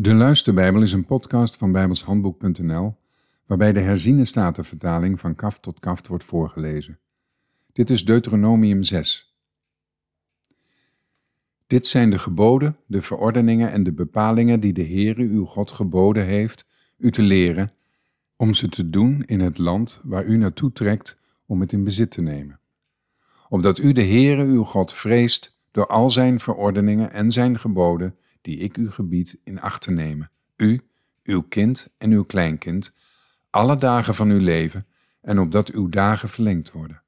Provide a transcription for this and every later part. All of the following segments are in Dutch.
De Luisterbijbel is een podcast van bijbelshandboek.nl waarbij de herziene statenvertaling van kaft tot kaft wordt voorgelezen. Dit is Deuteronomium 6. Dit zijn de geboden, de verordeningen en de bepalingen die de Heere uw God geboden heeft u te leren, om ze te doen in het land waar u naartoe trekt om het in bezit te nemen. Opdat u de Heere uw God vreest door al zijn verordeningen en zijn geboden die ik u gebied in acht te nemen, u, uw kind en uw kleinkind, alle dagen van uw leven, en opdat uw dagen verlengd worden.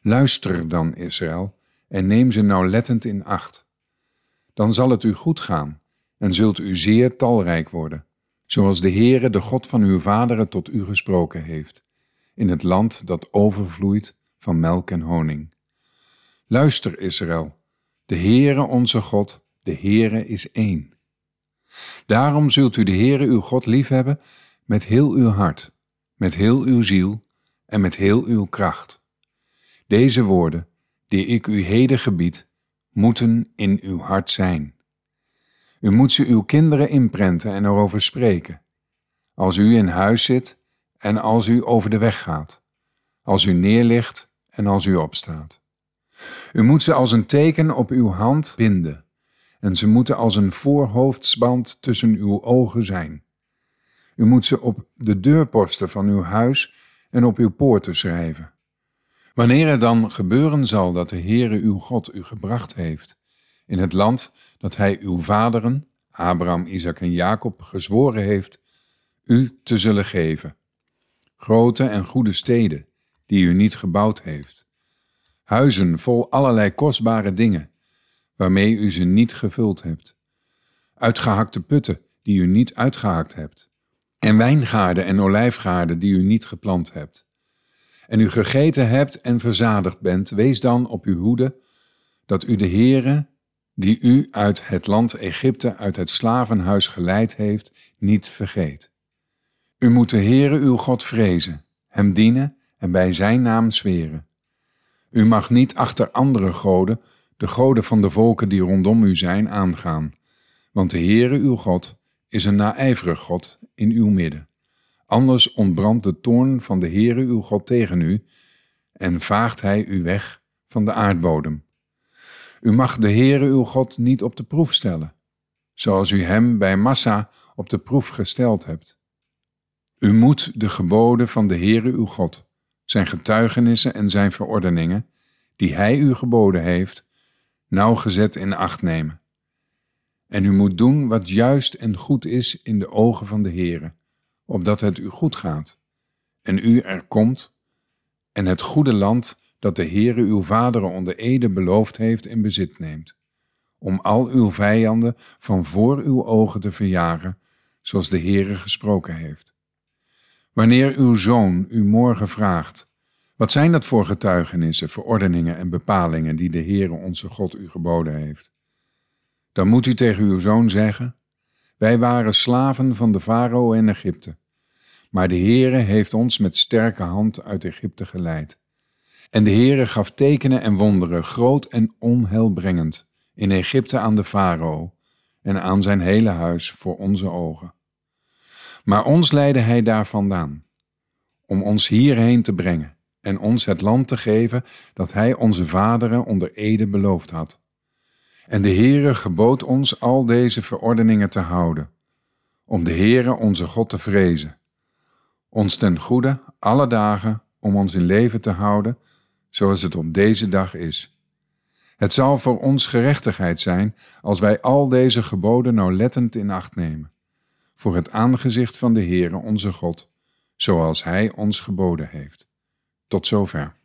Luister dan, Israël, en neem ze nauwlettend in acht. Dan zal het u goed gaan, en zult u zeer talrijk worden, zoals de Heere, de God van uw vaderen, tot u gesproken heeft, in het land dat overvloeit van melk en honing. Luister, Israël, de Heere onze God, de Heere is één. Daarom zult u de Heere uw God liefhebben met heel uw hart, met heel uw ziel en met heel uw kracht. Deze woorden, die ik u heden gebied, moeten in uw hart zijn. U moet ze uw kinderen inprenten en erover spreken, als u in huis zit en als u over de weg gaat, als u neerligt en als u opstaat. U moet ze als een teken op uw hand binden en ze moeten als een voorhoofdsband tussen uw ogen zijn. U moet ze op de deurposten van uw huis en op uw poorten schrijven. Wanneer het dan gebeuren zal dat de Heere uw God u gebracht heeft in het land dat hij uw vaderen, Abraham, Isaac en Jacob, gezworen heeft, u te zullen geven. Grote en goede steden die u niet gebouwd heeft. Huizen vol allerlei kostbare dingen waarmee u ze niet gevuld hebt. Uitgehakte putten die u niet uitgehakt hebt. En wijngaarden en olijfgaarden die u niet geplant hebt. En u gegeten hebt en verzadigd bent, wees dan op uw hoede dat u de Heere, die u uit het land Egypte, uit het slavenhuis geleid heeft, niet vergeet. U moet de Heere uw God vrezen, hem dienen en bij zijn naam zweren. U mag niet achter andere goden de goden van de volken die rondom u zijn aangaan. Want de Heere uw God is een naijverig God in uw midden. Anders ontbrandt de toorn van de Heere uw God tegen u en vaagt hij u weg van de aardbodem. U mag de Heere uw God niet op de proef stellen, zoals u hem bij Massa op de proef gesteld hebt. U moet de geboden van de Heere uw God, zijn getuigenissen en zijn verordeningen, die hij u geboden heeft, nauwgezet in acht nemen. En u moet doen wat juist en goed is in de ogen van de Heere, opdat het u goed gaat, en u er komt, en het goede land dat de Heere uw vaderen onder ede beloofd heeft in bezit neemt, om al uw vijanden van voor uw ogen te verjagen, zoals de Heere gesproken heeft. Wanneer uw zoon u morgen vraagt, wat zijn dat voor getuigenissen, verordeningen en bepalingen die de Heere onze God u geboden heeft? Dan moet u tegen uw zoon zeggen: Wij waren slaven van de farao in Egypte, maar de Heere heeft ons met sterke hand uit Egypte geleid. En de Heere gaf tekenen en wonderen, groot en onheilbrengend, in Egypte aan de farao en aan zijn hele huis voor onze ogen. Maar ons leidde hij daar vandaan, om ons hierheen te brengen en ons het land te geven dat Hij onze vaderen onder ede beloofd had. En de Heere gebood ons al deze verordeningen te houden, om de Heere onze God te vrezen, ons ten goede alle dagen om ons in leven te houden, zoals het op deze dag is. Het zal voor ons gerechtigheid zijn als wij al deze geboden nauwlettend in acht nemen, voor het aangezicht van de Heere onze God, zoals Hij ons geboden heeft. Tot zover.